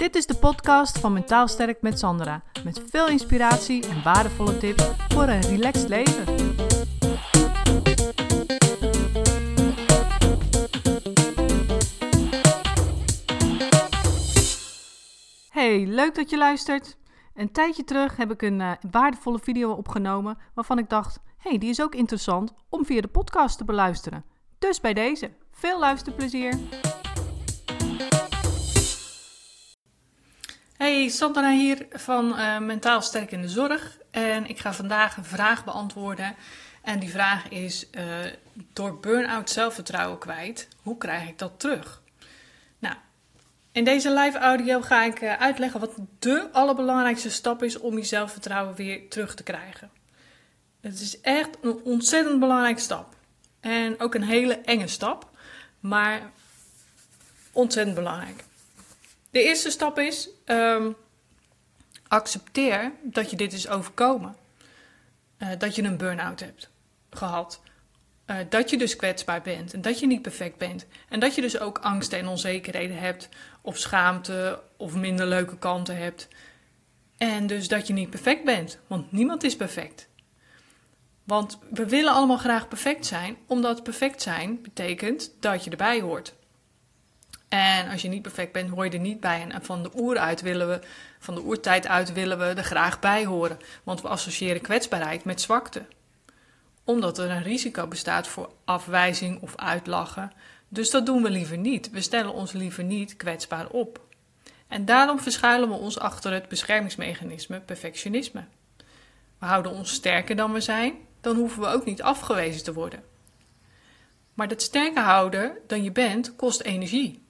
Dit is de podcast van Mentaal Sterk met Sandra. Met veel inspiratie en waardevolle tips voor een relaxed leven. Hey, leuk dat je luistert. Een tijdje terug heb ik een uh, waardevolle video opgenomen waarvan ik dacht: hey, die is ook interessant om via de podcast te beluisteren. Dus bij deze, veel luisterplezier. Hey, Sandra hier van uh, Mentaal Sterk in de Zorg. En ik ga vandaag een vraag beantwoorden. En die vraag is: uh, door burn-out zelfvertrouwen kwijt, hoe krijg ik dat terug? Nou, in deze live audio ga ik uh, uitleggen wat de allerbelangrijkste stap is om je zelfvertrouwen weer terug te krijgen. Het is echt een ontzettend belangrijke stap. En ook een hele enge stap, maar ontzettend belangrijk. De eerste stap is: um, accepteer dat je dit is overkomen. Uh, dat je een burn-out hebt gehad. Uh, dat je dus kwetsbaar bent en dat je niet perfect bent. En dat je dus ook angsten en onzekerheden hebt, of schaamte of minder leuke kanten hebt. En dus dat je niet perfect bent, want niemand is perfect. Want we willen allemaal graag perfect zijn, omdat perfect zijn betekent dat je erbij hoort. En als je niet perfect bent, hoor je er niet bij. En van de oer uit willen we, van de oertijd uit willen we er graag bij horen. Want we associëren kwetsbaarheid met zwakte. Omdat er een risico bestaat voor afwijzing of uitlachen. Dus dat doen we liever niet. We stellen ons liever niet kwetsbaar op. En daarom verschuilen we ons achter het beschermingsmechanisme perfectionisme. We houden ons sterker dan we zijn, dan hoeven we ook niet afgewezen te worden. Maar dat sterker houden dan je bent kost energie.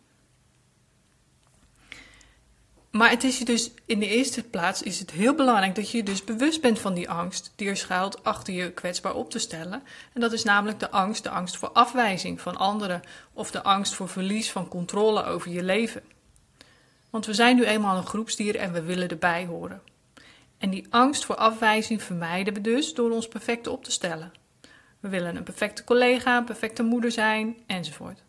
Maar het is je dus in de eerste plaats is het heel belangrijk dat je je dus bewust bent van die angst die er schuilt achter je kwetsbaar op te stellen. En dat is namelijk de angst, de angst voor afwijzing van anderen of de angst voor verlies van controle over je leven. Want we zijn nu eenmaal een groepsdier en we willen erbij horen. En die angst voor afwijzing vermijden we dus door ons perfect op te stellen. We willen een perfecte collega, een perfecte moeder zijn enzovoort.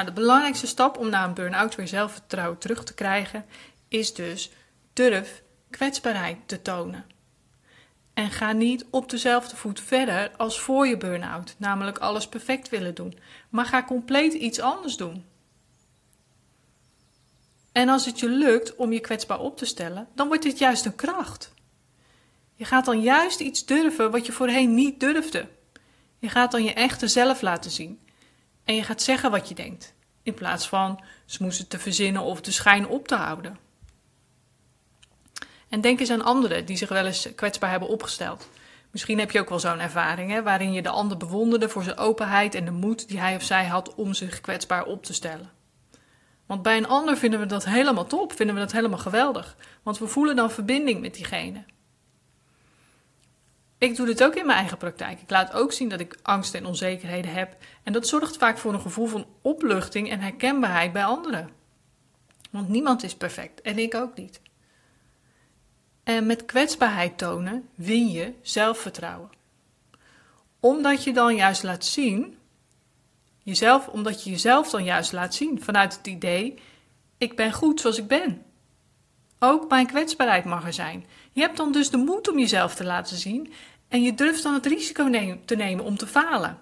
Nou, de belangrijkste stap om na een burn-out weer zelfvertrouwen terug te krijgen is dus durf kwetsbaarheid te tonen. En ga niet op dezelfde voet verder als voor je burn-out, namelijk alles perfect willen doen, maar ga compleet iets anders doen. En als het je lukt om je kwetsbaar op te stellen, dan wordt dit juist een kracht. Je gaat dan juist iets durven wat je voorheen niet durfde. Je gaat dan je echte zelf laten zien. En je gaat zeggen wat je denkt, in plaats van smoesen te verzinnen of de schijn op te houden. En denk eens aan anderen die zich wel eens kwetsbaar hebben opgesteld. Misschien heb je ook wel zo'n ervaring, hè, waarin je de ander bewonderde voor zijn openheid en de moed die hij of zij had om zich kwetsbaar op te stellen. Want bij een ander vinden we dat helemaal top, vinden we dat helemaal geweldig. Want we voelen dan verbinding met diegene. Ik doe dit ook in mijn eigen praktijk. Ik laat ook zien dat ik angst en onzekerheden heb. En dat zorgt vaak voor een gevoel van opluchting en herkenbaarheid bij anderen. Want niemand is perfect en ik ook niet. En met kwetsbaarheid tonen win je zelfvertrouwen. Omdat je dan juist laat zien, jezelf, omdat je jezelf dan juist laat zien vanuit het idee: ik ben goed zoals ik ben. Ook mijn kwetsbaarheid mag er zijn. Je hebt dan dus de moed om jezelf te laten zien en je durft dan het risico te nemen om te falen.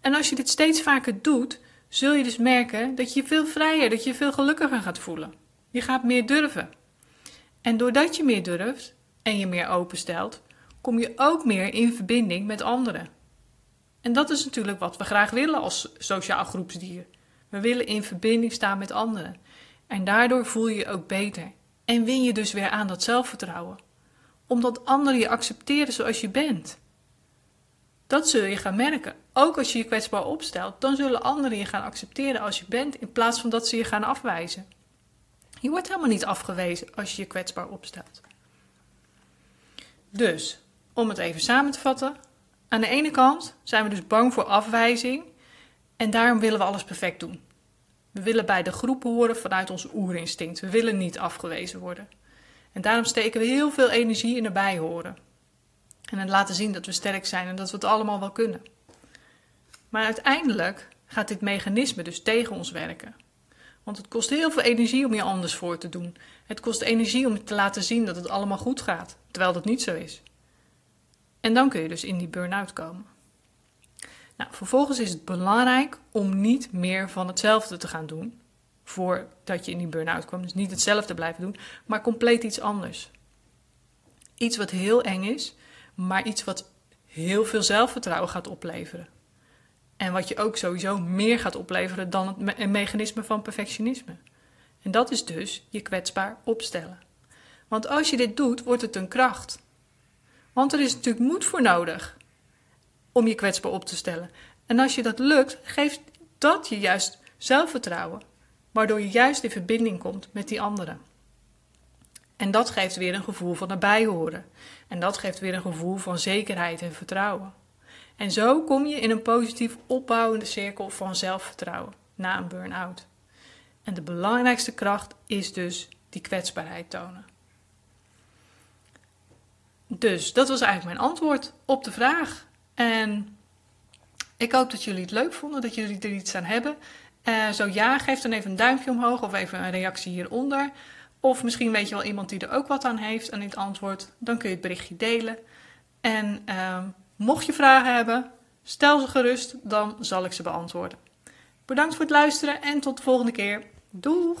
En als je dit steeds vaker doet, zul je dus merken dat je veel vrijer, dat je je veel gelukkiger gaat voelen. Je gaat meer durven. En doordat je meer durft en je meer openstelt, kom je ook meer in verbinding met anderen. En dat is natuurlijk wat we graag willen als sociaal groepsdier. We willen in verbinding staan met anderen. En daardoor voel je je ook beter. En win je dus weer aan dat zelfvertrouwen. Omdat anderen je accepteren zoals je bent. Dat zul je gaan merken. Ook als je je kwetsbaar opstelt, dan zullen anderen je gaan accepteren als je bent, in plaats van dat ze je gaan afwijzen. Je wordt helemaal niet afgewezen als je je kwetsbaar opstelt. Dus, om het even samen te vatten. Aan de ene kant zijn we dus bang voor afwijzing en daarom willen we alles perfect doen. We willen bij de groep horen vanuit ons oerinstinct. We willen niet afgewezen worden. En daarom steken we heel veel energie in erbij horen. En het laten zien dat we sterk zijn en dat we het allemaal wel kunnen. Maar uiteindelijk gaat dit mechanisme dus tegen ons werken. Want het kost heel veel energie om je anders voor te doen. Het kost energie om te laten zien dat het allemaal goed gaat, terwijl dat niet zo is. En dan kun je dus in die burn-out komen. Nou, vervolgens is het belangrijk om niet meer van hetzelfde te gaan doen voordat je in die burn-out kwam. Dus niet hetzelfde blijven doen, maar compleet iets anders. Iets wat heel eng is, maar iets wat heel veel zelfvertrouwen gaat opleveren. En wat je ook sowieso meer gaat opleveren dan het mechanisme van perfectionisme. En dat is dus je kwetsbaar opstellen. Want als je dit doet, wordt het een kracht. Want er is natuurlijk moed voor nodig om je kwetsbaar op te stellen. En als je dat lukt, geeft dat je juist zelfvertrouwen, waardoor je juist in verbinding komt met die anderen. En dat geeft weer een gevoel van erbij horen. En dat geeft weer een gevoel van zekerheid en vertrouwen. En zo kom je in een positief opbouwende cirkel van zelfvertrouwen na een burn-out. En de belangrijkste kracht is dus die kwetsbaarheid tonen. Dus dat was eigenlijk mijn antwoord op de vraag. En ik hoop dat jullie het leuk vonden, dat jullie er iets aan hebben. Uh, zo ja, geef dan even een duimpje omhoog of even een reactie hieronder. Of misschien weet je wel iemand die er ook wat aan heeft aan dit antwoord. Dan kun je het berichtje delen. En uh, mocht je vragen hebben, stel ze gerust, dan zal ik ze beantwoorden. Bedankt voor het luisteren en tot de volgende keer. Doeg!